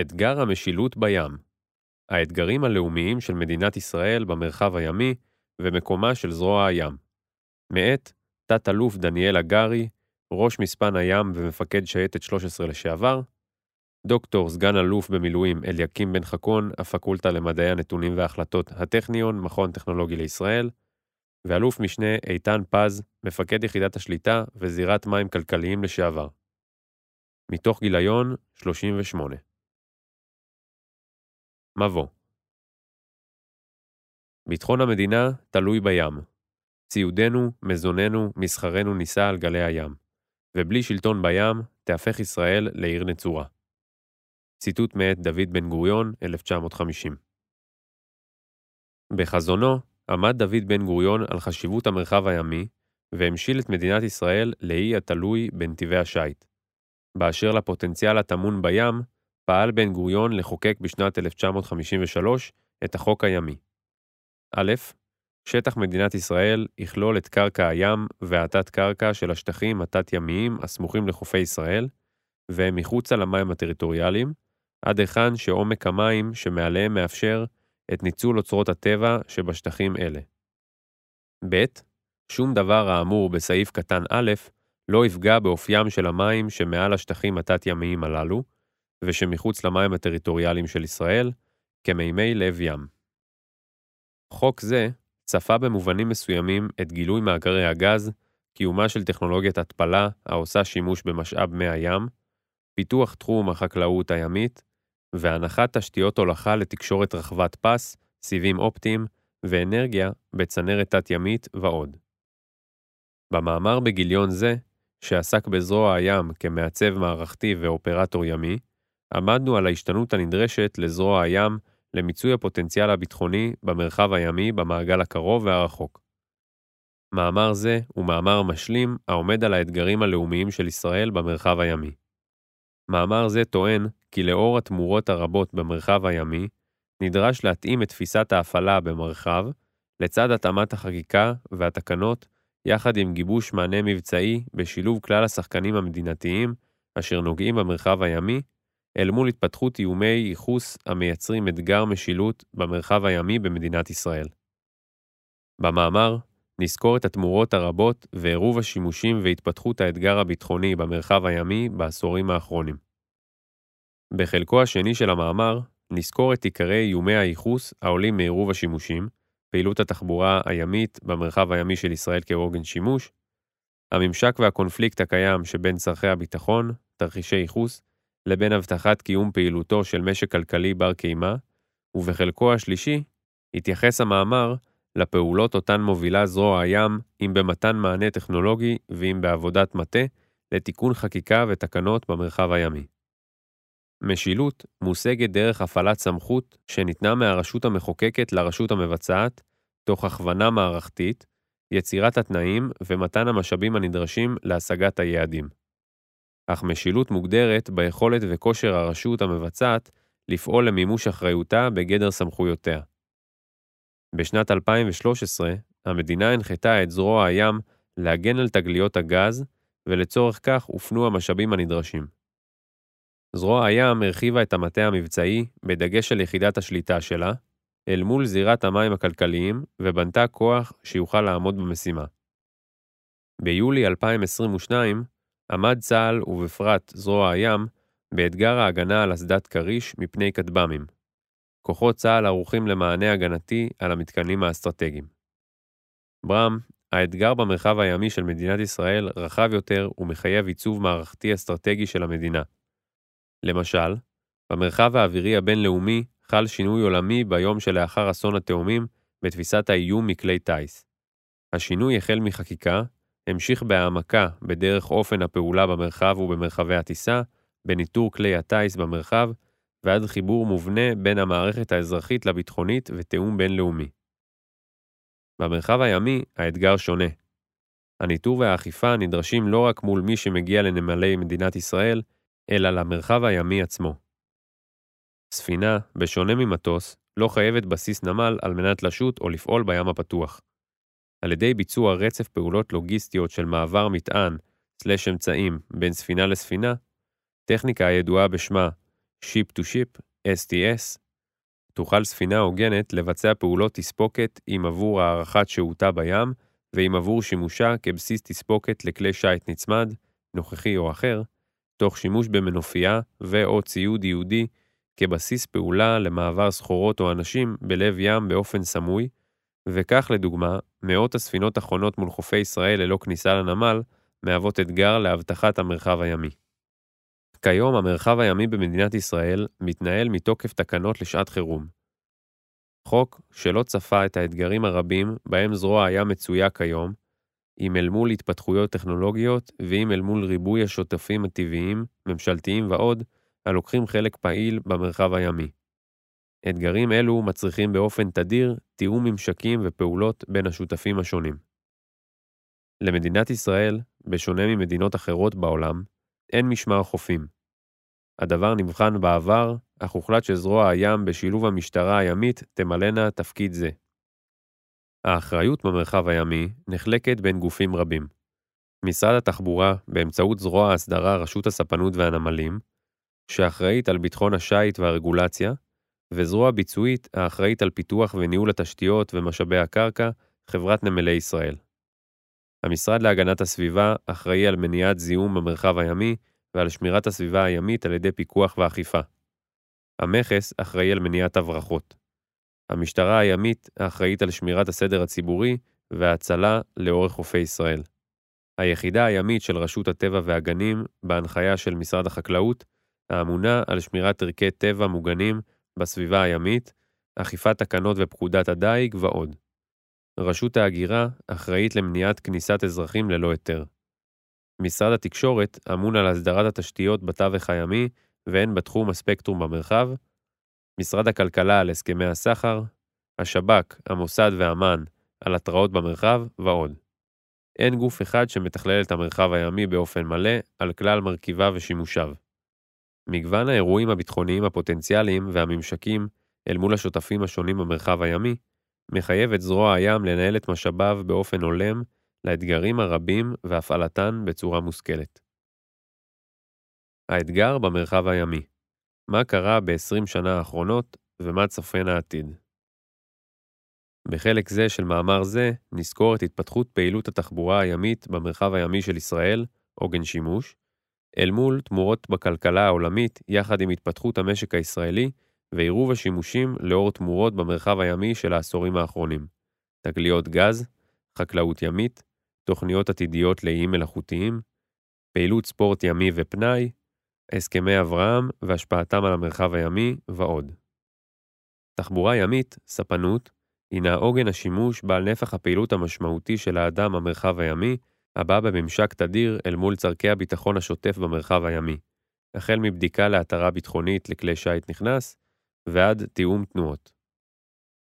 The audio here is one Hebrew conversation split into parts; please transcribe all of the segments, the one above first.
אתגר המשילות בים האתגרים הלאומיים של מדינת ישראל במרחב הימי ומקומה של זרוע הים. מאת תת-אלוף דניאל הגרי, ראש מספן הים ומפקד שייטת 13 לשעבר, דוקטור סגן אלוף במילואים אליקים בן חכון, הפקולטה למדעי הנתונים וההחלטות הטכניון, מכון טכנולוגי לישראל, ואלוף משנה איתן פז, מפקד יחידת השליטה וזירת מים כלכליים לשעבר. מתוך גיליון 38. מבוא ביטחון המדינה תלוי בים. ציודנו, מזוננו, מסחרנו נישא על גלי הים. ובלי שלטון בים, תהפך ישראל לעיר נצורה. ציטוט מאת דוד בן גוריון, 1950. בחזונו עמד דוד בן גוריון על חשיבות המרחב הימי, והמשיל את מדינת ישראל לאי התלוי בנתיבי השיט. באשר לפוטנציאל הטמון בים, פעל בן גוריון לחוקק בשנת 1953 את החוק הימי. א. שטח מדינת ישראל יכלול את קרקע הים והתת-קרקע של השטחים התת-ימיים הסמוכים לחופי ישראל, והם מחוצה למים הטריטוריאליים, עד היכן שעומק המים שמעליהם מאפשר את ניצול אוצרות הטבע שבשטחים אלה. ב. שום דבר האמור בסעיף קטן א' לא יפגע באופיים של המים שמעל השטחים התת-ימיים הללו, ושמחוץ למים הטריטוריאליים של ישראל, כמימי לב ים. חוק זה צפה במובנים מסוימים את גילוי מאגרי הגז, קיומה של טכנולוגיית התפלה העושה שימוש במשאב מי הים, פיתוח תחום החקלאות הימית, והנחת תשתיות הולכה לתקשורת רחבת פס, סיבים אופטיים ואנרגיה בצנרת תת-ימית ועוד. במאמר בגיליון זה, שעסק בזרוע הים כמעצב מערכתי ואופרטור ימי, עמדנו על ההשתנות הנדרשת לזרוע הים למיצוי הפוטנציאל הביטחוני במרחב הימי במעגל הקרוב והרחוק. מאמר זה הוא מאמר משלים העומד על האתגרים הלאומיים של ישראל במרחב הימי. מאמר זה טוען כי לאור התמורות הרבות במרחב הימי, נדרש להתאים את תפיסת ההפעלה במרחב, לצד התאמת החקיקה והתקנות, יחד עם גיבוש מענה מבצעי בשילוב כלל השחקנים המדינתיים אשר נוגעים במרחב הימי, אל מול התפתחות איומי ייחוס המייצרים אתגר משילות במרחב הימי במדינת ישראל. במאמר נזכור את התמורות הרבות ועירוב השימושים והתפתחות האתגר הביטחוני במרחב הימי בעשורים האחרונים. בחלקו השני של המאמר נזכור את עיקרי איומי הייחוס העולים מעירוב השימושים, פעילות התחבורה הימית במרחב הימי של ישראל כעוגן שימוש, הממשק והקונפליקט הקיים שבין צורכי הביטחון, תרחישי ייחוס, לבין הבטחת קיום פעילותו של משק כלכלי בר קיימא, ובחלקו השלישי התייחס המאמר לפעולות אותן מובילה זרוע הים, אם במתן מענה טכנולוגי ואם בעבודת מטה, לתיקון חקיקה ותקנות במרחב הימי. משילות מושגת דרך הפעלת סמכות שניתנה מהרשות המחוקקת לרשות המבצעת, תוך הכוונה מערכתית, יצירת התנאים ומתן המשאבים הנדרשים להשגת היעדים. אך משילות מוגדרת ביכולת וכושר הרשות המבצעת לפעול למימוש אחריותה בגדר סמכויותיה. בשנת 2013, המדינה הנחתה את זרוע הים להגן על תגליות הגז, ולצורך כך הופנו המשאבים הנדרשים. זרוע הים הרחיבה את המטה המבצעי, בדגש על יחידת השליטה שלה, אל מול זירת המים הכלכליים, ובנתה כוח שיוכל לעמוד במשימה. ביולי 2022 עמד צה"ל, ובפרט זרוע הים, באתגר ההגנה על אסדת כריש מפני כטב"מים. כוחות צה"ל ערוכים למענה הגנתי על המתקנים האסטרטגיים. ברם, האתגר במרחב הימי של מדינת ישראל רחב יותר ומחייב עיצוב מערכתי אסטרטגי של המדינה. למשל, במרחב האווירי הבינלאומי חל שינוי עולמי ביום שלאחר אסון התאומים בתפיסת האיום מכלי טיס. השינוי החל מחקיקה, המשיך בהעמקה בדרך אופן הפעולה במרחב ובמרחבי הטיסה, בניטור כלי הטיס במרחב, ועד חיבור מובנה בין המערכת האזרחית לביטחונית ותיאום בינלאומי. במרחב הימי האתגר שונה. הניטור והאכיפה נדרשים לא רק מול מי שמגיע לנמלי מדינת ישראל, אלא למרחב הימי עצמו. ספינה, בשונה ממטוס, לא חייבת בסיס נמל על מנת לשוט או לפעול בים הפתוח. על ידי ביצוע רצף פעולות לוגיסטיות של מעבר מטען/אמצעים בין ספינה לספינה, טכניקה הידועה בשמה Ship to Ship, STS, תוכל ספינה הוגנת לבצע פעולות תספוקת אם עבור הארכת שהותה בים, ואם עבור שימושה כבסיס תספוקת לכלי שיט נצמד, נוכחי או אחר, תוך שימוש במנופייה ו/או ציוד ייעודי כבסיס פעולה למעבר סחורות או אנשים בלב ים באופן סמוי, וכך לדוגמה, מאות הספינות החונות מול חופי ישראל ללא כניסה לנמל, מהוות אתגר לאבטחת המרחב הימי. כיום המרחב הימי במדינת ישראל מתנהל מתוקף תקנות לשעת חירום. חוק שלא צפה את האתגרים הרבים בהם זרוע הים מצויה כיום, אם אל מול התפתחויות טכנולוגיות ואם אל מול ריבוי השותפים הטבעיים, ממשלתיים ועוד, הלוקחים חלק פעיל במרחב הימי. אתגרים אלו מצריכים באופן תדיר תיאום ממשקים ופעולות בין השותפים השונים. למדינת ישראל, בשונה ממדינות אחרות בעולם, אין משמר חופים. הדבר נבחן בעבר, אך הוחלט שזרוע הים בשילוב המשטרה הימית תמלאנה תפקיד זה. האחריות במרחב הימי נחלקת בין גופים רבים. משרד התחבורה, באמצעות זרוע ההסדרה רשות הספנות והנמלים, שאחראית על ביטחון השיט והרגולציה, וזרוע ביצועית האחראית על פיתוח וניהול התשתיות ומשאבי הקרקע, חברת נמלי ישראל. המשרד להגנת הסביבה אחראי על מניעת זיהום במרחב הימי ועל שמירת הסביבה הימית על ידי פיקוח ואכיפה. המכס אחראי על מניעת הברחות. המשטרה הימית האחראית על שמירת הסדר הציבורי וההצלה לאורך חופי ישראל. היחידה הימית של רשות הטבע והגנים, בהנחיה של משרד החקלאות, האמונה על שמירת ערכי טבע מוגנים בסביבה הימית, אכיפת תקנות ופקודת הדיג ועוד. רשות ההגירה אחראית למניעת כניסת אזרחים ללא היתר. משרד התקשורת אמון על הסדרת התשתיות בתווך הימי והן בתחום הספקטרום במרחב, משרד הכלכלה על הסכמי הסחר, השב"כ, המוסד ואמ"ן על התראות במרחב ועוד. אין גוף אחד שמתכלל את המרחב הימי באופן מלא על כלל מרכיביו ושימושיו. מגוון האירועים הביטחוניים הפוטנציאליים והממשקים אל מול השותפים השונים במרחב הימי, מחייב את זרוע הים לנהל את משאביו באופן הולם לאתגרים הרבים והפעלתן בצורה מושכלת. האתגר במרחב הימי מה קרה ב-20 שנה האחרונות ומה צופן העתיד. בחלק זה של מאמר זה נזכור את התפתחות פעילות התחבורה הימית במרחב הימי של ישראל, עוגן שימוש, אל מול תמורות בכלכלה העולמית יחד עם התפתחות המשק הישראלי ועירוב השימושים לאור תמורות במרחב הימי של העשורים האחרונים. תגליות גז, חקלאות ימית, תוכניות עתידיות לאיים מלאכותיים, פעילות ספורט ימי ופנאי, הסכמי אברהם והשפעתם על המרחב הימי ועוד. תחבורה ימית, ספנות, הינה עוגן השימוש בעל נפח הפעילות המשמעותי של האדם במרחב הימי, הבא בממשק תדיר אל מול צורכי הביטחון השוטף במרחב הימי, החל מבדיקה להתרה ביטחונית לכלי שיט נכנס, ועד תיאום תנועות.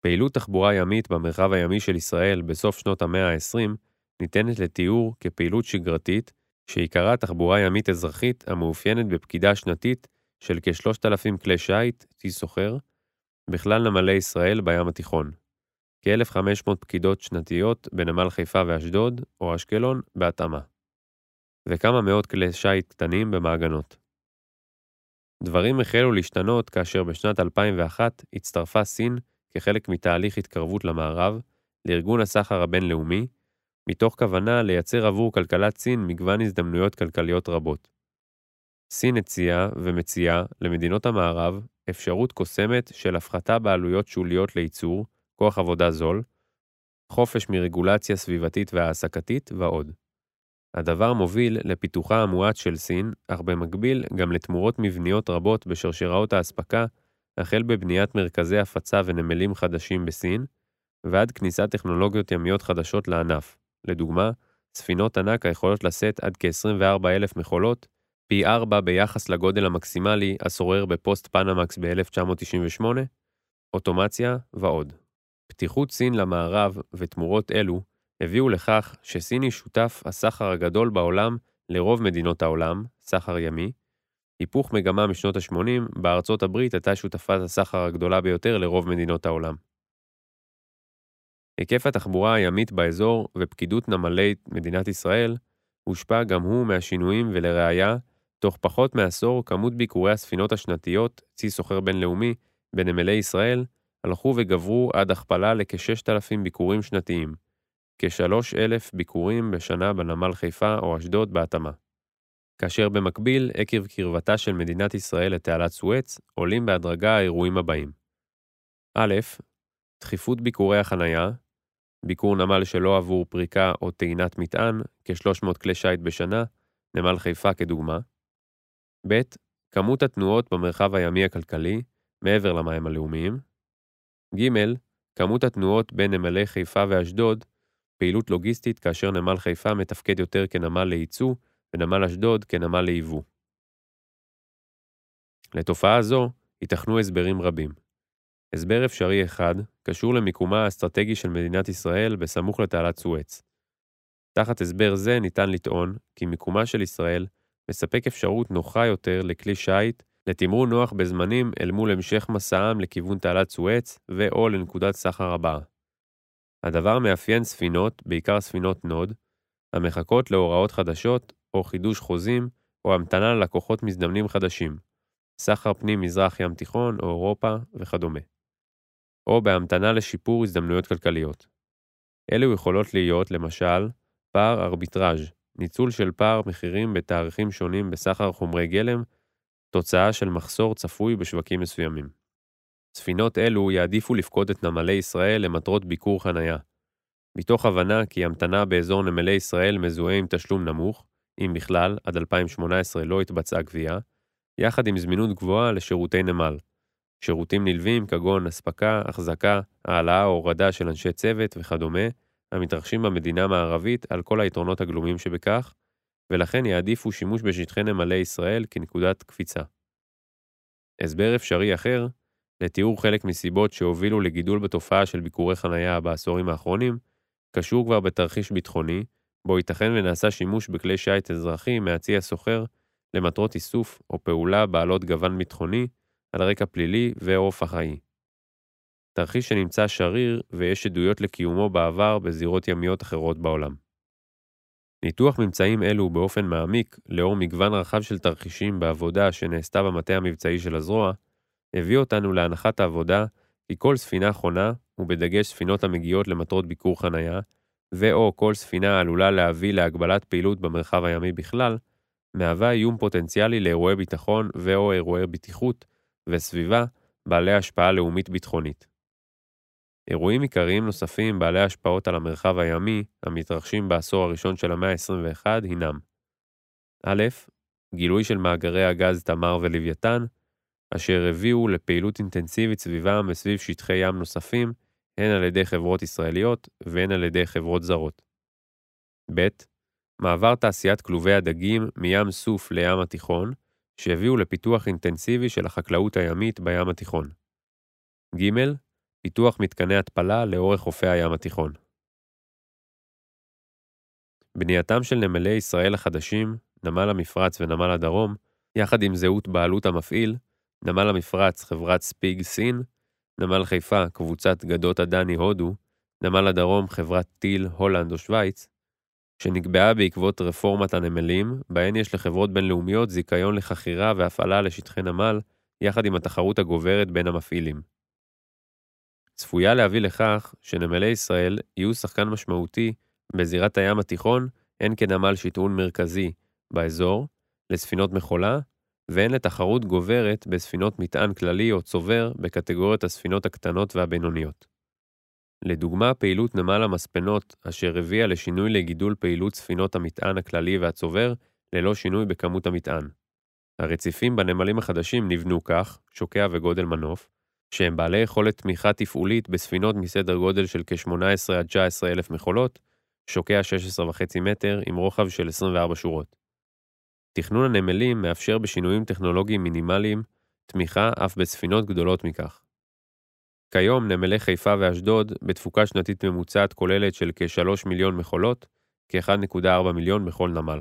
פעילות תחבורה ימית במרחב הימי של ישראל בסוף שנות המאה ה-20 ניתנת לתיאור כפעילות שגרתית שעיקרה תחבורה ימית אזרחית המאופיינת בפקידה שנתית של כ-3,000 כלי שיט, צי סוחר, בכלל נמלי ישראל בים התיכון. כ-1,500 פקידות שנתיות בנמל חיפה ואשדוד, או אשקלון, בהתאמה. וכמה מאות כלי שיט קטנים במעגנות. דברים החלו להשתנות כאשר בשנת 2001 הצטרפה סין כחלק מתהליך התקרבות למערב, לארגון הסחר הבינלאומי, מתוך כוונה לייצר עבור כלכלת סין מגוון הזדמנויות כלכליות רבות. סין הציעה ומציעה למדינות המערב אפשרות קוסמת של הפחתה בעלויות שוליות לייצור, כוח עבודה זול, חופש מרגולציה סביבתית והעסקתית ועוד. הדבר מוביל לפיתוחה המואץ של סין, אך במקביל גם לתמורות מבניות רבות בשרשראות האספקה, החל בבניית מרכזי הפצה ונמלים חדשים בסין, ועד כניסת טכנולוגיות ימיות חדשות לענף, לדוגמה, ספינות ענק היכולות לשאת עד כ-24,000 מכולות, פי 4 ביחס לגודל המקסימלי השורר בפוסט פנמקס ב-1998, אוטומציה ועוד. פתיחות סין למערב ותמורות אלו הביאו לכך שסין היא שותף הסחר הגדול בעולם לרוב מדינות העולם, סחר ימי, היפוך מגמה משנות ה-80, בארצות הברית הייתה שותפת הסחר הגדולה ביותר לרוב מדינות העולם. היקף התחבורה הימית באזור ופקידות נמלי מדינת ישראל הושפע גם הוא מהשינויים ולראיה, תוך פחות מעשור כמות ביקורי הספינות השנתיות, צי סוחר בינלאומי, בנמלי ישראל, הלכו וגברו עד הכפלה לכ-6,000 ביקורים שנתיים, כ-3,000 ביקורים בשנה בנמל חיפה או אשדוד בהתאמה. כאשר במקביל, עקב קרבתה של מדינת ישראל לתעלת סואץ, עולים בהדרגה האירועים הבאים. א. דחיפות ביקורי החנייה, ביקור נמל שלא עבור פריקה או טעינת מטען, כ-300 כלי שיט בשנה, נמל חיפה כדוגמה. ב. כמות התנועות במרחב הימי הכלכלי, מעבר למים הלאומיים. ג. כמות התנועות בין נמלי חיפה ואשדוד, פעילות לוגיסטית כאשר נמל חיפה מתפקד יותר כנמל לייצוא, ונמל אשדוד כנמל ליבוא. לתופעה זו ייתכנו הסברים רבים. הסבר אפשרי אחד קשור למיקומה האסטרטגי של מדינת ישראל בסמוך לתעלת סואץ. תחת הסבר זה ניתן לטעון כי מיקומה של ישראל מספק אפשרות נוחה יותר לכלי שיט לתמרור נוח בזמנים אל מול המשך מסעם לכיוון תעלת סואץ ו/או לנקודת סחר הבאה. הדבר מאפיין ספינות, בעיקר ספינות נווד, המחכות להוראות חדשות או חידוש חוזים או המתנה ללקוחות מזדמנים חדשים, סחר פנים מזרח ים תיכון או אירופה וכדומה. או בהמתנה לשיפור הזדמנויות כלכליות. אלו יכולות להיות, למשל, פער ארביטראז', ניצול של פער מחירים בתאריכים שונים בסחר חומרי גלם, תוצאה של מחסור צפוי בשווקים מסוימים. ספינות אלו יעדיפו לפקוד את נמלי ישראל למטרות ביקור חנייה. מתוך הבנה כי המתנה באזור נמלי ישראל מזוהה עם תשלום נמוך, אם בכלל, עד 2018 לא התבצעה גבייה, יחד עם זמינות גבוהה לשירותי נמל, שירותים נלווים כגון אספקה, החזקה, העלאה או הורדה של אנשי צוות וכדומה, המתרחשים במדינה המערבית על כל היתרונות הגלומים שבכך, ולכן יעדיפו שימוש בשטחי נמלי ישראל כנקודת קפיצה. הסבר אפשרי אחר, לתיאור חלק מסיבות שהובילו לגידול בתופעה של ביקורי חנייה בעשורים האחרונים, קשור כבר בתרחיש ביטחוני, בו ייתכן ונעשה שימוש בכלי שיט אזרחי מהצי הסוחר למטרות איסוף או פעולה בעלות גוון ביטחוני, על רקע פלילי ו/או פח"עי. תרחיש שנמצא שריר ויש עדויות לקיומו בעבר בזירות ימיות אחרות בעולם. ניתוח ממצאים אלו באופן מעמיק, לאור מגוון רחב של תרחישים בעבודה שנעשתה במטה המבצעי של הזרוע, הביא אותנו להנחת העבודה כי כל ספינה חונה, ובדגש ספינות המגיעות למטרות ביקור חנייה, ו/או כל ספינה עלולה להביא להגבלת פעילות במרחב הימי בכלל, מהווה איום פוטנציאלי לאירועי ביטחון ו/או אירועי בטיחות וסביבה בעלי השפעה לאומית ביטחונית. אירועים עיקריים נוספים בעלי השפעות על המרחב הימי, המתרחשים בעשור הראשון של המאה ה-21, הינם א. גילוי של מאגרי הגז תמר ולוויתן, אשר הביאו לפעילות אינטנסיבית סביבם וסביב שטחי ים נוספים, הן על ידי חברות ישראליות והן על ידי חברות זרות. ב. מעבר תעשיית כלובי הדגים מים סוף לים התיכון, שהביאו לפיתוח אינטנסיבי של החקלאות הימית בים התיכון. ג. פיתוח מתקני התפלה לאורך חופי הים התיכון. בנייתם של נמלי ישראל החדשים, נמל המפרץ ונמל הדרום, יחד עם זהות בעלות המפעיל, נמל המפרץ חברת ספיג סין, נמל חיפה קבוצת גדות הדני הודו, נמל הדרום חברת טיל הולנד או שווייץ, שנקבעה בעקבות רפורמת הנמלים, בהן יש לחברות בינלאומיות זיכיון לחכירה והפעלה לשטחי נמל, יחד עם התחרות הגוברת בין המפעילים. צפויה להביא לכך שנמלי ישראל יהיו שחקן משמעותי בזירת הים התיכון, הן כנמל שטעון מרכזי באזור, לספינות מכולה, והן לתחרות גוברת בספינות מטען כללי או צובר בקטגוריית הספינות הקטנות והבינוניות. לדוגמה, פעילות נמל המספנות, אשר הביאה לשינוי לגידול פעילות ספינות המטען הכללי והצובר, ללא שינוי בכמות המטען. הרציפים בנמלים החדשים נבנו כך, שוקע וגודל מנוף, שהם בעלי יכולת תמיכה תפעולית בספינות מסדר גודל של כ-18 עד 19 אלף מכולות, שוקע 16.5 מטר עם רוחב של 24 שורות. תכנון הנמלים מאפשר בשינויים טכנולוגיים מינימליים תמיכה אף בספינות גדולות מכך. כיום נמלי חיפה ואשדוד בתפוקה שנתית ממוצעת כוללת של כ-3 מיליון מכולות, כ-1.4 מיליון בכל נמל.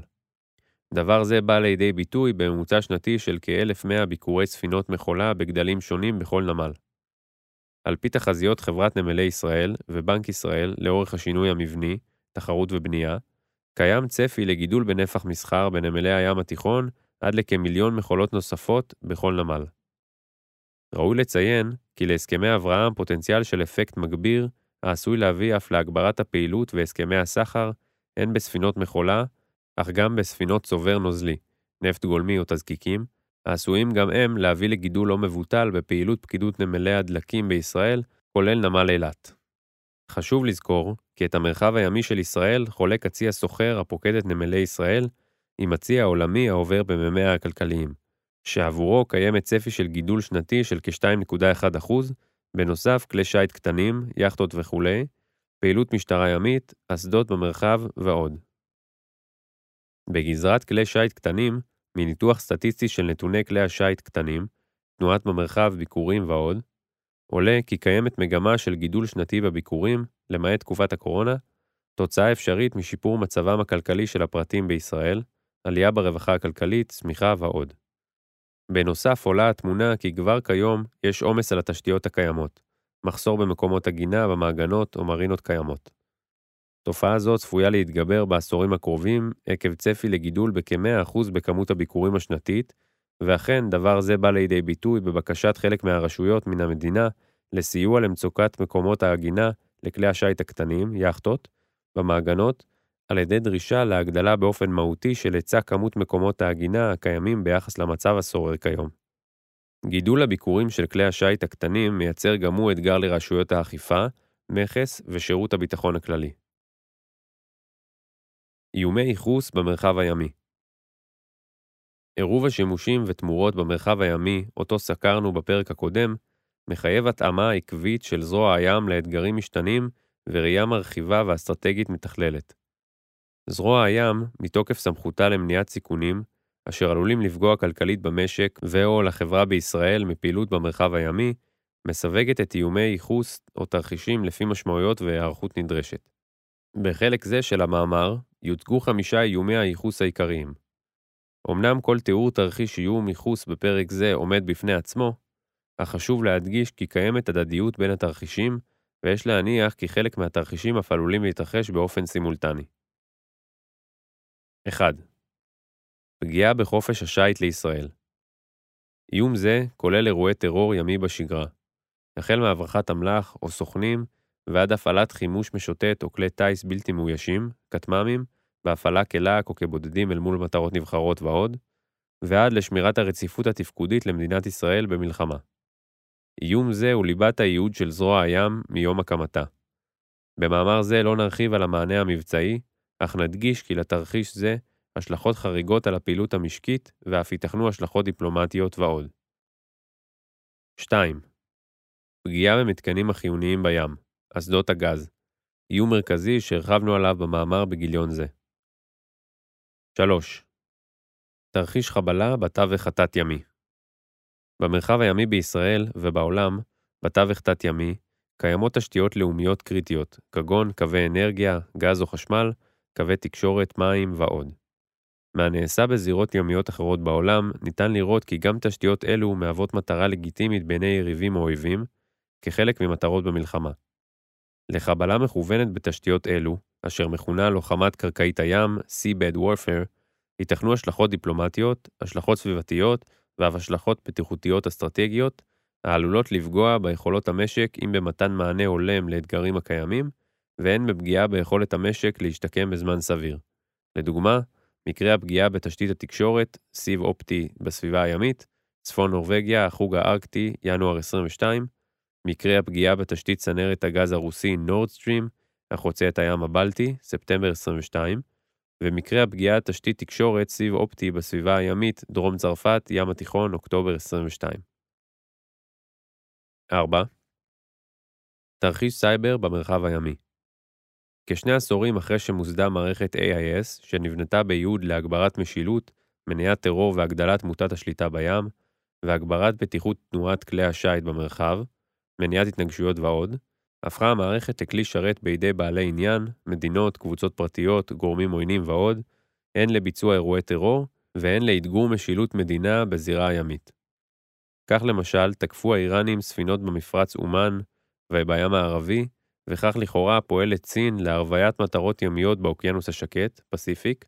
דבר זה בא לידי ביטוי בממוצע שנתי של כ-1,100 ביקורי ספינות מכולה בגדלים שונים בכל נמל. על פי תחזיות חברת נמלי ישראל ובנק ישראל לאורך השינוי המבני, תחרות ובנייה, קיים צפי לגידול בנפח מסחר בנמלי הים התיכון עד לכמיליון מכולות נוספות בכל נמל. ראוי לציין כי להסכמי אברהם פוטנציאל של אפקט מגביר העשוי להביא אף להגברת הפעילות והסכמי הסחר, הן בספינות מכולה, אך גם בספינות צובר נוזלי, נפט גולמי או תזקיקים, העשויים גם הם להביא לגידול לא מבוטל בפעילות פקידות נמלי הדלקים בישראל, כולל נמל אילת. חשוב לזכור כי את המרחב הימי של ישראל חולק הצי הסוחר הפוקד את נמלי ישראל עם הצי העולמי העובר במימיה הכלכליים, שעבורו קיימת צפי של גידול שנתי של כ-2.1%, בנוסף כלי שיט קטנים, יכטות וכולי, פעילות משטרה ימית, אסדות במרחב ועוד. בגזרת כלי שיט קטנים, מניתוח סטטיסטי של נתוני כלי השיט קטנים, תנועת במרחב, ביקורים ועוד, עולה כי קיימת מגמה של גידול שנתי בביקורים, למעט תקופת הקורונה, תוצאה אפשרית משיפור מצבם הכלכלי של הפרטים בישראל, עלייה ברווחה הכלכלית, צמיחה ועוד. בנוסף עולה התמונה כי כבר כיום יש עומס על התשתיות הקיימות, מחסור במקומות עגינה במעגנות או מרינות קיימות. תופעה זו צפויה להתגבר בעשורים הקרובים עקב צפי לגידול בכ-100% בכמות הביקורים השנתית, ואכן דבר זה בא לידי ביטוי בבקשת חלק מהרשויות מן המדינה לסיוע למצוקת מקומות העגינה לכלי השיט הקטנים, יאכטות, במעגנות, על ידי דרישה להגדלה באופן מהותי של היצע כמות מקומות העגינה הקיימים ביחס למצב השורר כיום. גידול הביקורים של כלי השיט הקטנים מייצר גם הוא אתגר לרשויות האכיפה, מכס ושירות הביטחון הכללי. איומי ייחוס במרחב הימי עירוב השימושים ותמורות במרחב הימי, אותו סקרנו בפרק הקודם, מחייב התאמה עקבית של זרוע הים לאתגרים משתנים וראייה מרחיבה ואסטרטגית מתכללת. זרוע הים, מתוקף סמכותה למניעת סיכונים, אשר עלולים לפגוע כלכלית במשק ו/או לחברה בישראל מפעילות במרחב הימי, מסווגת את איומי ייחוס או תרחישים לפי משמעויות והיערכות נדרשת. בחלק זה של המאמר יוצגו חמישה איומי הייחוס העיקריים. אמנם כל תיאור תרחיש איום ייחוס בפרק זה עומד בפני עצמו, אך חשוב להדגיש כי קיימת הדדיות בין התרחישים, ויש להניח כי חלק מהתרחישים אף עלולים להתרחש באופן סימולטני. 1. פגיעה בחופש השיט לישראל איום זה כולל אירועי טרור ימי בשגרה, החל מהברחת אמל"ח או סוכנים ועד הפעלת חימוש משוטט או כלי טיס בלתי מאוישים, כטמ"מים, בהפעלה כלהק או כבודדים אל מול מטרות נבחרות ועוד, ועד לשמירת הרציפות התפקודית למדינת ישראל במלחמה. איום זה הוא ליבת הייעוד של זרוע הים מיום הקמתה. במאמר זה לא נרחיב על המענה המבצעי, אך נדגיש כי לתרחיש זה השלכות חריגות על הפעילות המשקית ואף ייתכנו השלכות דיפלומטיות ועוד. 2. פגיעה במתקנים החיוניים בים, אסדות הגז, איום מרכזי שהרחבנו עליו במאמר בגיליון זה. 3. תרחיש חבלה בתווך התת-ימי במרחב הימי בישראל ובעולם, בתווך תת-ימי, קיימות תשתיות לאומיות קריטיות, כגון קווי אנרגיה, גז או חשמל, קווי תקשורת, מים ועוד. מהנעשה בזירות ימיות אחרות בעולם, ניתן לראות כי גם תשתיות אלו מהוות מטרה לגיטימית בעיני יריבים או אויבים, כחלק ממטרות במלחמה. לחבלה מכוונת בתשתיות אלו, אשר מכונה לוחמת קרקעית הים, Seabed Warfare, ייתכנו השלכות דיפלומטיות, השלכות סביבתיות ואף השלכות בטיחותיות אסטרטגיות, העלולות לפגוע ביכולות המשק אם במתן מענה הולם לאתגרים הקיימים, והן בפגיעה ביכולת המשק להשתקם בזמן סביר. לדוגמה, מקרה הפגיעה בתשתית התקשורת, סיב אופטי בסביבה הימית, צפון נורבגיה, החוג הארקטי, ינואר 22, מקרה הפגיעה בתשתית צנרת הגז הרוסי נורדסטרים, החוצה את הים הבלטי, ספטמבר 22, ומקרה הפגיעה בתשתית תקשורת סיב אופטי בסביבה הימית, דרום צרפת, ים התיכון, אוקטובר 22. 4. תרחיש סייבר במרחב הימי כשני עשורים אחרי שמוסדה מערכת AIS, שנבנתה בייעוד להגברת משילות, מניעת טרור והגדלת מוטת השליטה בים, והגברת בטיחות תנועת כלי השיט במרחב, מניעת התנגשויות ועוד, הפכה המערכת לכלי שרת בידי בעלי עניין, מדינות, קבוצות פרטיות, גורמים עוינים ועוד, הן לביצוע אירועי טרור, והן לאתגור משילות מדינה בזירה הימית. כך למשל, תקפו האיראנים ספינות במפרץ אומן ובים הערבי, וכך לכאורה פועלת סין להרוויית מטרות ימיות באוקיינוס השקט, פסיפיק,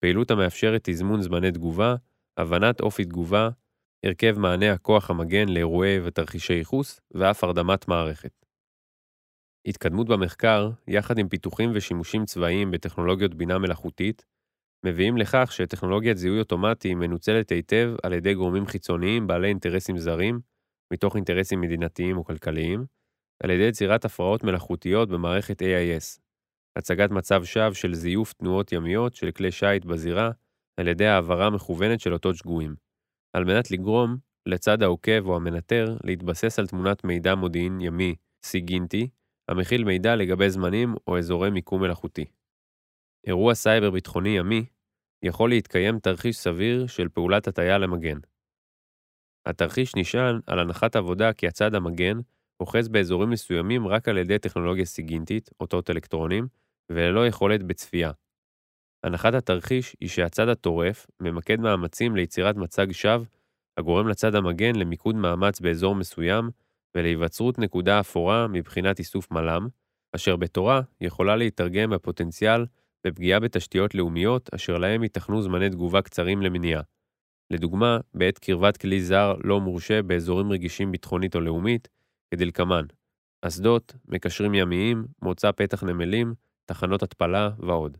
פעילות המאפשרת תזמון זמני תגובה, הבנת אופי תגובה, הרכב מענה הכוח המגן לאירועי ותרחישי ייחוס, ואף הרדמת מערכת. התקדמות במחקר, יחד עם פיתוחים ושימושים צבאיים בטכנולוגיות בינה מלאכותית, מביאים לכך שטכנולוגיית זיהוי אוטומטי מנוצלת היטב על ידי גורמים חיצוניים בעלי אינטרסים זרים, מתוך אינטרסים מדינתיים או כלכליים, על ידי יצירת הפרעות מלאכותיות במערכת AIS, הצגת מצב שווא של זיוף תנועות ימיות של כלי שיט בזירה, על ידי העברה מכוונת של אותות שגויים, על מנת לגרום לצד העוקב או המנטר להתבסס על תמונת מידע מודיעין ימי, סיגינטי, המכיל מידע לגבי זמנים או אזורי מיקום מלאכותי. אירוע סייבר ביטחוני ימי יכול להתקיים תרחיש סביר של פעולת הטיה למגן. התרחיש נשען על הנחת עבודה כי הצד המגן אוחז באזורים מסוימים רק על ידי טכנולוגיה סיגינטית, אותות אלקטרונים, וללא יכולת בצפייה. הנחת התרחיש היא שהצד הטורף ממקד מאמצים ליצירת מצג שווא הגורם לצד המגן למיקוד מאמץ באזור מסוים ולהיווצרות נקודה אפורה מבחינת איסוף מל"מ, אשר בתורה יכולה להתרגם בפוטנציאל בפגיעה בתשתיות לאומיות אשר להם ייתכנו זמני תגובה קצרים למניעה. לדוגמה, בעת קרבת כלי זר לא מורשה באזורים רגישים ביטחונית או לאומית, כדלקמן אסדות, מקשרים ימיים, מוצא פתח נמלים, תחנות התפלה ועוד.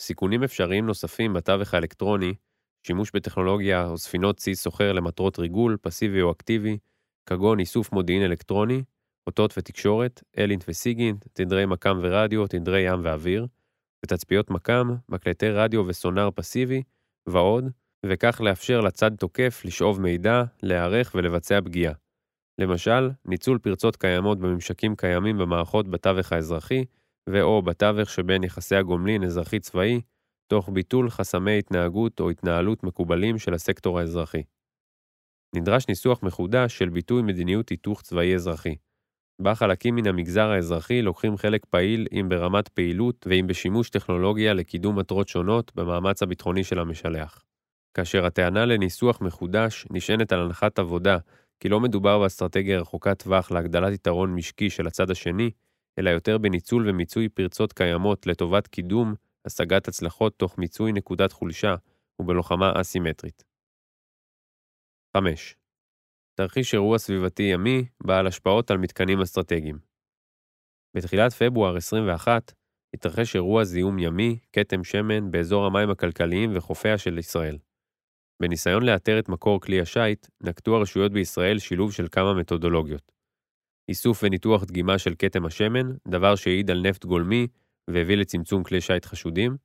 סיכונים אפשריים נוספים בתווך האלקטרוני, שימוש בטכנולוגיה או ספינות צי סוחר למטרות ריגול, פסיבי או אקטיבי, כגון איסוף מודיעין אלקטרוני, אותות ותקשורת, אלינט וסיגינט, תדרי מקם ורדיו, תדרי ים ואוויר, ותצפיות מקם, מקלטי רדיו וסונאר פסיבי, ועוד, וכך לאפשר לצד תוקף לשאוב מידע, להיערך ולבצע פגיעה. למשל, ניצול פרצות קיימות בממשקים קיימים במערכות בתווך האזרחי, ו/או בתווך שבין יחסי הגומלין אזרחי-צבאי, תוך ביטול חסמי התנהגות או התנהלות מקובלים של הסקטור האזרחי. נדרש ניסוח מחודש של ביטוי מדיניות היתוך צבאי-אזרחי, בה חלקים מן המגזר האזרחי לוקחים חלק פעיל אם ברמת פעילות ואם בשימוש טכנולוגיה לקידום מטרות שונות במאמץ הביטחוני של המשלח. כאשר הטענה לניסוח מחודש נשענת על הנחת עבודה כי לא מדובר באסטרטגיה רחוקת טווח להגדלת יתרון משקי של הצד השני, אלא יותר בניצול ומיצוי פרצות קיימות לטובת קידום, השגת הצלחות תוך מיצוי נקודת חולשה ובלוחמה אסימטרית. 5. תרחיש אירוע סביבתי ימי בעל השפעות על מתקנים אסטרטגיים. בתחילת פברואר 21 התרחש אירוע זיהום ימי, כתם שמן, באזור המים הכלכליים וחופיה של ישראל. בניסיון לאתר את מקור כלי השיט, נקטו הרשויות בישראל שילוב של כמה מתודולוגיות. איסוף וניתוח דגימה של כתם השמן, דבר שהעיד על נפט גולמי והביא לצמצום כלי שיט חשודים,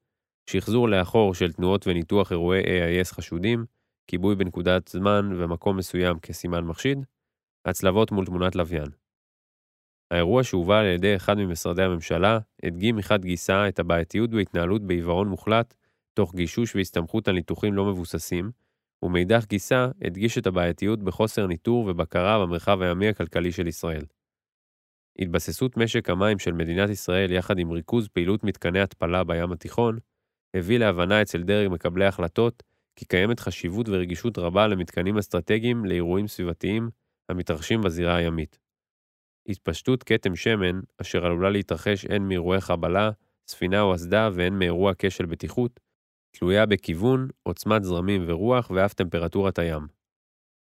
שחזור לאחור של תנועות וניתוח אירועי AIS חשודים, כיבוי בנקודת זמן ומקום מסוים כסימן מחשיד, הצלבות מול תמונת לוויין. האירוע שהובא על ידי אחד ממשרדי הממשלה, הדגים מחד גיסא את הבעייתיות בהתנהלות בעיוורון מוחלט, תוך גישוש והסתמכות על ניתוחים לא מבוססים, ומאידך גיסא הדגיש את הבעייתיות בחוסר ניטור ובקרה במרחב הימי הכלכלי של ישראל. התבססות משק המים של מדינת ישראל יחד עם ריכוז פעילות מתקני התפלה בים התיכון, הביא להבנה אצל דרג מקבלי החלטות כי קיימת חשיבות ורגישות רבה למתקנים אסטרטגיים לאירועים סביבתיים המתרחשים בזירה הימית. התפשטות כתם שמן, אשר עלולה להתרחש הן מאירועי חבלה, ספינה או אסדה והן מאירוע כשל בטיחות, תלויה בכיוון, עוצמת זרמים ורוח ואף טמפרטורת הים.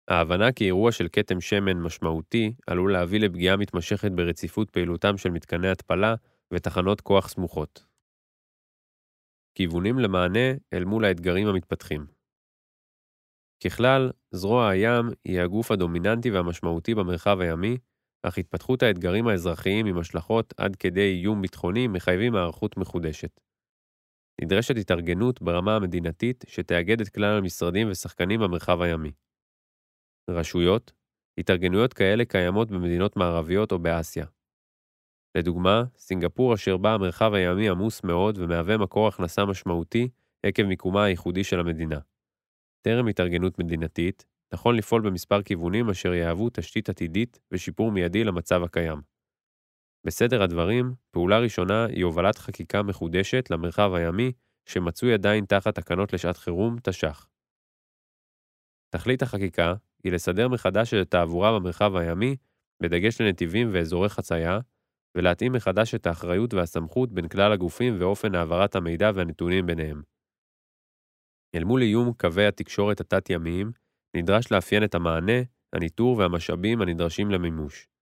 ההבנה כי אירוע של כתם שמן משמעותי עלול להביא לפגיעה מתמשכת ברציפות פעילותם של מתקני התפלה ותחנות כוח סמוכות. כיוונים למענה אל מול האתגרים המתפתחים. ככלל, זרוע הים היא הגוף הדומיננטי והמשמעותי במרחב הימי, אך התפתחות האתגרים האזרחיים עם השלכות עד כדי איום ביטחוני מחייבים הערכות מחודשת. נדרשת התארגנות ברמה המדינתית שתאגד את כלל המשרדים ושחקנים במרחב הימי. רשויות, התארגנויות כאלה קיימות במדינות מערביות או באסיה. לדוגמה, סינגפור אשר בה המרחב הימי עמוס מאוד ומהווה מקור הכנסה משמעותי עקב מיקומה הייחודי של המדינה. טרם התארגנות מדינתית, נכון לפעול במספר כיוונים אשר יהוו תשתית עתידית ושיפור מיידי למצב הקיים. בסדר הדברים, פעולה ראשונה היא הובלת חקיקה מחודשת למרחב הימי, שמצוי עדיין תחת תקנות לשעת חירום, תש"ח. תכלית החקיקה היא לסדר מחדש את התעבורה במרחב הימי, בדגש לנתיבים ואזורי חצייה, ולהתאים מחדש את האחריות והסמכות בין כלל הגופים ואופן העברת המידע והנתונים ביניהם. אל מול איום קווי התקשורת התת-ימיים, נדרש לאפיין את המענה, הניטור והמשאבים הנדרשים למימוש.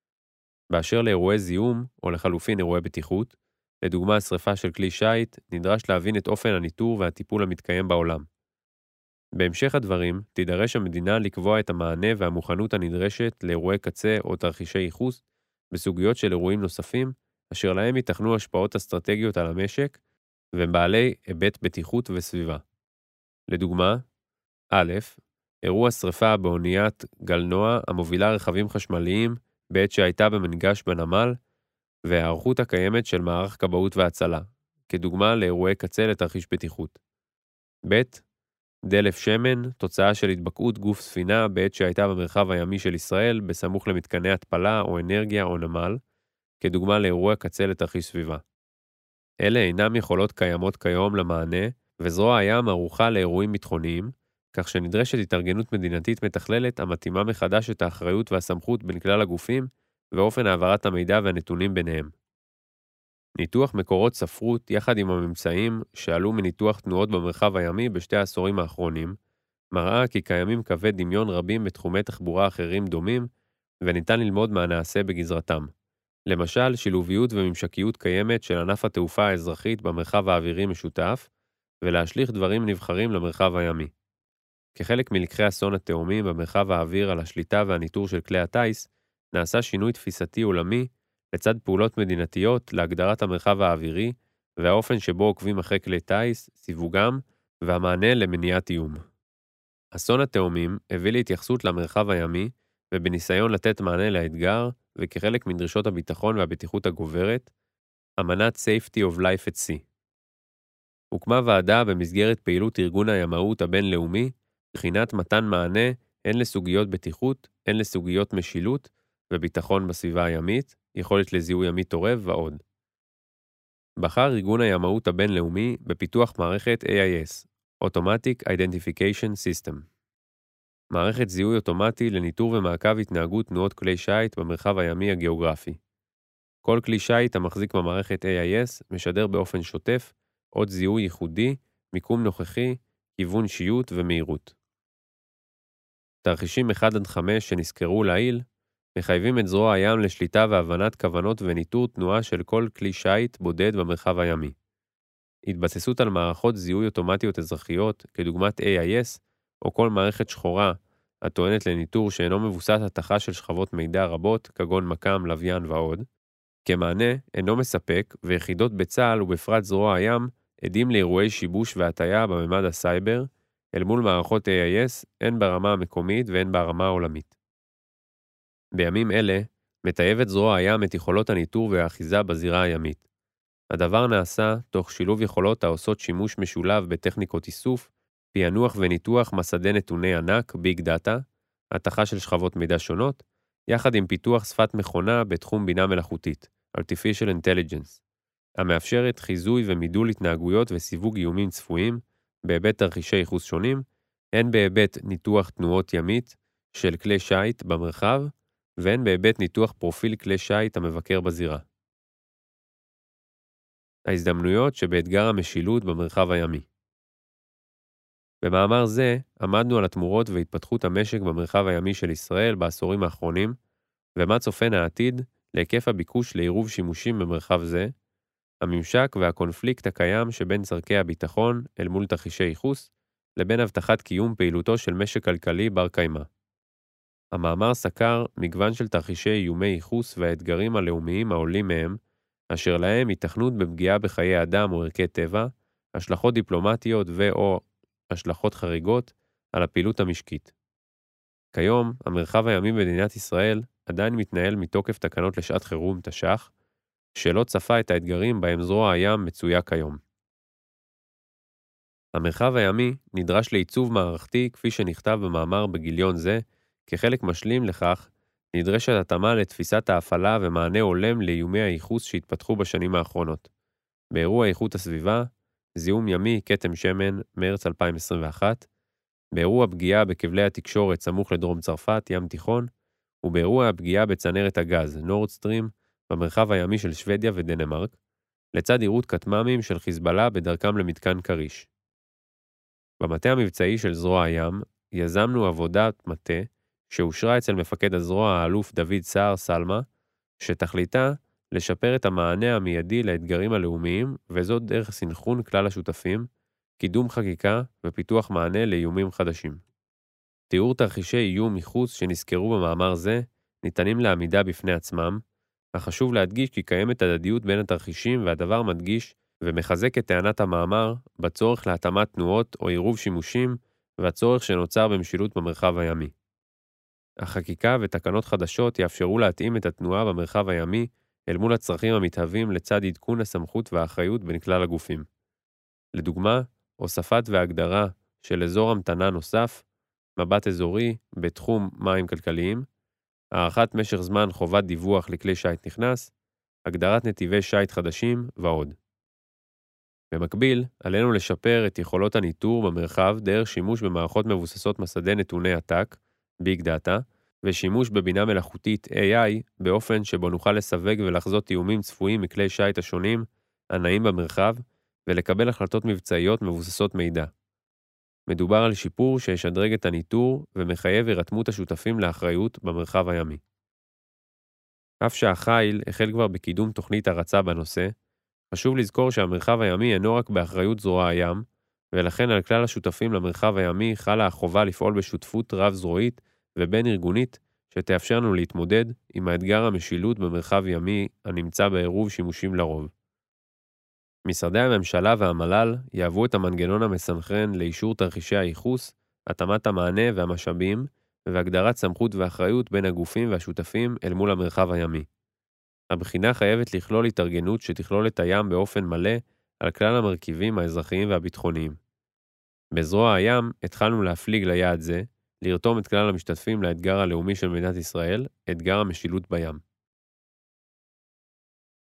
באשר לאירועי זיהום, או לחלופין אירועי בטיחות, לדוגמה שרפה של כלי שיט, נדרש להבין את אופן הניטור והטיפול המתקיים בעולם. בהמשך הדברים, תידרש המדינה לקבוע את המענה והמוכנות הנדרשת לאירועי קצה או תרחישי ייחוס בסוגיות של אירועים נוספים, אשר להם ייתכנו השפעות אסטרטגיות על המשק, והם בעלי היבט בטיחות וסביבה. לדוגמה, א', אירוע שרפה באוניית גלנוע המובילה רכבים חשמליים בעת שהייתה במנגש בנמל, וההיערכות הקיימת של מערך כבאות והצלה, כדוגמה לאירועי קצה לתרחיש בטיחות. ב. דלף שמן, תוצאה של התבקעות גוף ספינה בעת שהייתה במרחב הימי של ישראל, בסמוך למתקני התפלה או אנרגיה או נמל, כדוגמה לאירוע קצה לתרחיש סביבה. אלה אינם יכולות קיימות כיום למענה, וזרוע הים ערוכה לאירועים ביטחוניים, כך שנדרשת התארגנות מדינתית מתכללת המתאימה מחדש את האחריות והסמכות בין כלל הגופים ואופן העברת המידע והנתונים ביניהם. ניתוח מקורות ספרות יחד עם הממצאים שעלו מניתוח תנועות במרחב הימי בשתי העשורים האחרונים, מראה כי קיימים קווי דמיון רבים בתחומי תחבורה אחרים דומים, וניתן ללמוד מהנעשה בגזרתם. למשל, שילוביות וממשקיות קיימת של ענף התעופה האזרחית במרחב האווירי משותף, ולהשליך דברים נבחרים למרחב הימי. כחלק מלקחי אסון התאומים במרחב האוויר על השליטה והניטור של כלי הטיס, נעשה שינוי תפיסתי עולמי לצד פעולות מדינתיות להגדרת המרחב האווירי והאופן שבו עוקבים אחרי כלי טיס, סיווגם והמענה למניעת איום. אסון התאומים הביא להתייחסות למרחב הימי, ובניסיון לתת מענה לאתגר, וכחלק מדרישות הביטחון והבטיחות הגוברת, אמנת Safety of Life at Sea. הוקמה ועדה במסגרת פעילות ארגון הימאות הבינלאומי, בחינת מתן מענה הן לסוגיות בטיחות, הן לסוגיות משילות וביטחון בסביבה הימית, יכולת לזיהוי ימית עורב ועוד. בחר ארגון הימאות הבינלאומי בפיתוח מערכת AIS, Automatic Identification System. מערכת זיהוי אוטומטי לניטור ומעקב התנהגות תנועות כלי שיט במרחב הימי הגיאוגרפי. כל כלי שיט המחזיק במערכת AIS משדר באופן שוטף עוד זיהוי ייחודי, מיקום נוכחי, כיוון שיות ומהירות. תרחישים 1 5 שנזכרו לעיל מחייבים את זרוע הים לשליטה והבנת כוונות וניטור תנועה של כל כלי שיט בודד במרחב הימי. התבססות על מערכות זיהוי אוטומטיות אזרחיות, כדוגמת AIS, או כל מערכת שחורה הטוענת לניטור שאינו מבוסס התכה של שכבות מידע רבות, כגון מכ"ם, לוויין ועוד, כמענה אינו מספק, ויחידות בצה"ל ובפרט זרוע הים עדים לאירועי שיבוש והטיה בממד הסייבר, אל מול מערכות AIS, הן ברמה המקומית והן ברמה העולמית. בימים אלה, מטייבת זרוע הים את יכולות הניטור והאחיזה בזירה הימית. הדבר נעשה תוך שילוב יכולות העושות שימוש משולב בטכניקות איסוף, פענוח וניתוח מסדי נתוני ענק, big data, התכה של שכבות מידע שונות, יחד עם פיתוח שפת מכונה בתחום בינה מלאכותית, Artificial Intelligence, המאפשרת חיזוי ומידול התנהגויות וסיווג איומים צפויים, בהיבט תרחישי ייחוס שונים, הן בהיבט ניתוח תנועות ימית של כלי שיט במרחב, והן בהיבט ניתוח פרופיל כלי שיט המבקר בזירה. ההזדמנויות שבאתגר המשילות במרחב הימי. במאמר זה עמדנו על התמורות והתפתחות המשק במרחב הימי של ישראל בעשורים האחרונים, ומה צופן העתיד להיקף הביקוש לעירוב שימושים במרחב זה, הממשק והקונפליקט הקיים שבין צורכי הביטחון אל מול תרחישי ייחוס, לבין הבטחת קיום פעילותו של משק כלכלי בר קיימא. המאמר סקר מגוון של תרחישי איומי ייחוס והאתגרים הלאומיים העולים מהם, אשר להם היתכנות בפגיעה בחיי אדם או ערכי טבע, השלכות דיפלומטיות ו/או השלכות חריגות על הפעילות המשקית. כיום, המרחב הימי במדינת ישראל עדיין מתנהל מתוקף תקנות לשעת חירום תש"ח, שלא צפה את האתגרים בהם זרוע הים מצויה כיום. המרחב הימי נדרש לעיצוב מערכתי כפי שנכתב במאמר בגיליון זה, כחלק משלים לכך, נדרשת התאמה לתפיסת ההפעלה ומענה הולם לאיומי הייחוס שהתפתחו בשנים האחרונות. באירוע איכות הסביבה, זיהום ימי, כתם שמן, מרץ 2021, באירוע פגיעה בכבלי התקשורת סמוך לדרום צרפת, ים תיכון, ובאירוע הפגיעה בצנרת הגז, נורדסטרים, במרחב הימי של שוודיה ודנמרק, לצד יירוט כטמ"מים של חיזבאללה בדרכם למתקן כריש. במטה המבצעי של זרוע הים יזמנו עבודת מטה שאושרה אצל מפקד הזרוע האלוף דוד סער סלמה, שתכליתה לשפר את המענה המיידי לאתגרים הלאומיים, וזאת דרך סנכרון כלל השותפים, קידום חקיקה ופיתוח מענה לאיומים חדשים. תיאור תרחישי איום מחוץ שנזכרו במאמר זה ניתנים לעמידה בפני עצמם, אך חשוב להדגיש כי קיימת הדדיות בין התרחישים והדבר מדגיש ומחזק את טענת המאמר בצורך להתאמת תנועות או עירוב שימושים והצורך שנוצר במשילות במרחב הימי. החקיקה ותקנות חדשות יאפשרו להתאים את התנועה במרחב הימי אל מול הצרכים המתהווים לצד עדכון הסמכות והאחריות בין כלל הגופים. לדוגמה, הוספת והגדרה של אזור המתנה נוסף, מבט אזורי בתחום מים כלכליים, הארכת משך זמן חובת דיווח לכלי שיט נכנס, הגדרת נתיבי שיט חדשים ועוד. במקביל, עלינו לשפר את יכולות הניטור במרחב דרך שימוש במערכות מבוססות מסדי נתוני עתק, big data, ושימוש בבינה מלאכותית AI באופן שבו נוכל לסווג ולחזות איומים צפויים מכלי שיט השונים הנעים במרחב, ולקבל החלטות מבצעיות מבוססות מידע. מדובר על שיפור שישדרג את הניטור ומחייב הירתמות השותפים לאחריות במרחב הימי. אף שהחיל החל כבר בקידום תוכנית הרצה בנושא, חשוב לזכור שהמרחב הימי אינו רק באחריות זרוע הים, ולכן על כלל השותפים למרחב הימי חלה החובה לפעול בשותפות רב-זרועית ובין-ארגונית שתאפשר לנו להתמודד עם האתגר המשילות במרחב ימי הנמצא בעירוב שימושים לרוב. משרדי הממשלה והמל"ל יהוו את המנגנון המסנכרן לאישור תרחישי הייחוס, התאמת המענה והמשאבים, והגדרת סמכות ואחריות בין הגופים והשותפים אל מול המרחב הימי. הבחינה חייבת לכלול התארגנות שתכלול את הים באופן מלא על כלל המרכיבים האזרחיים והביטחוניים. בזרוע הים התחלנו להפליג ליעד זה, לרתום את כלל המשתתפים לאתגר הלאומי של מדינת ישראל, אתגר המשילות בים.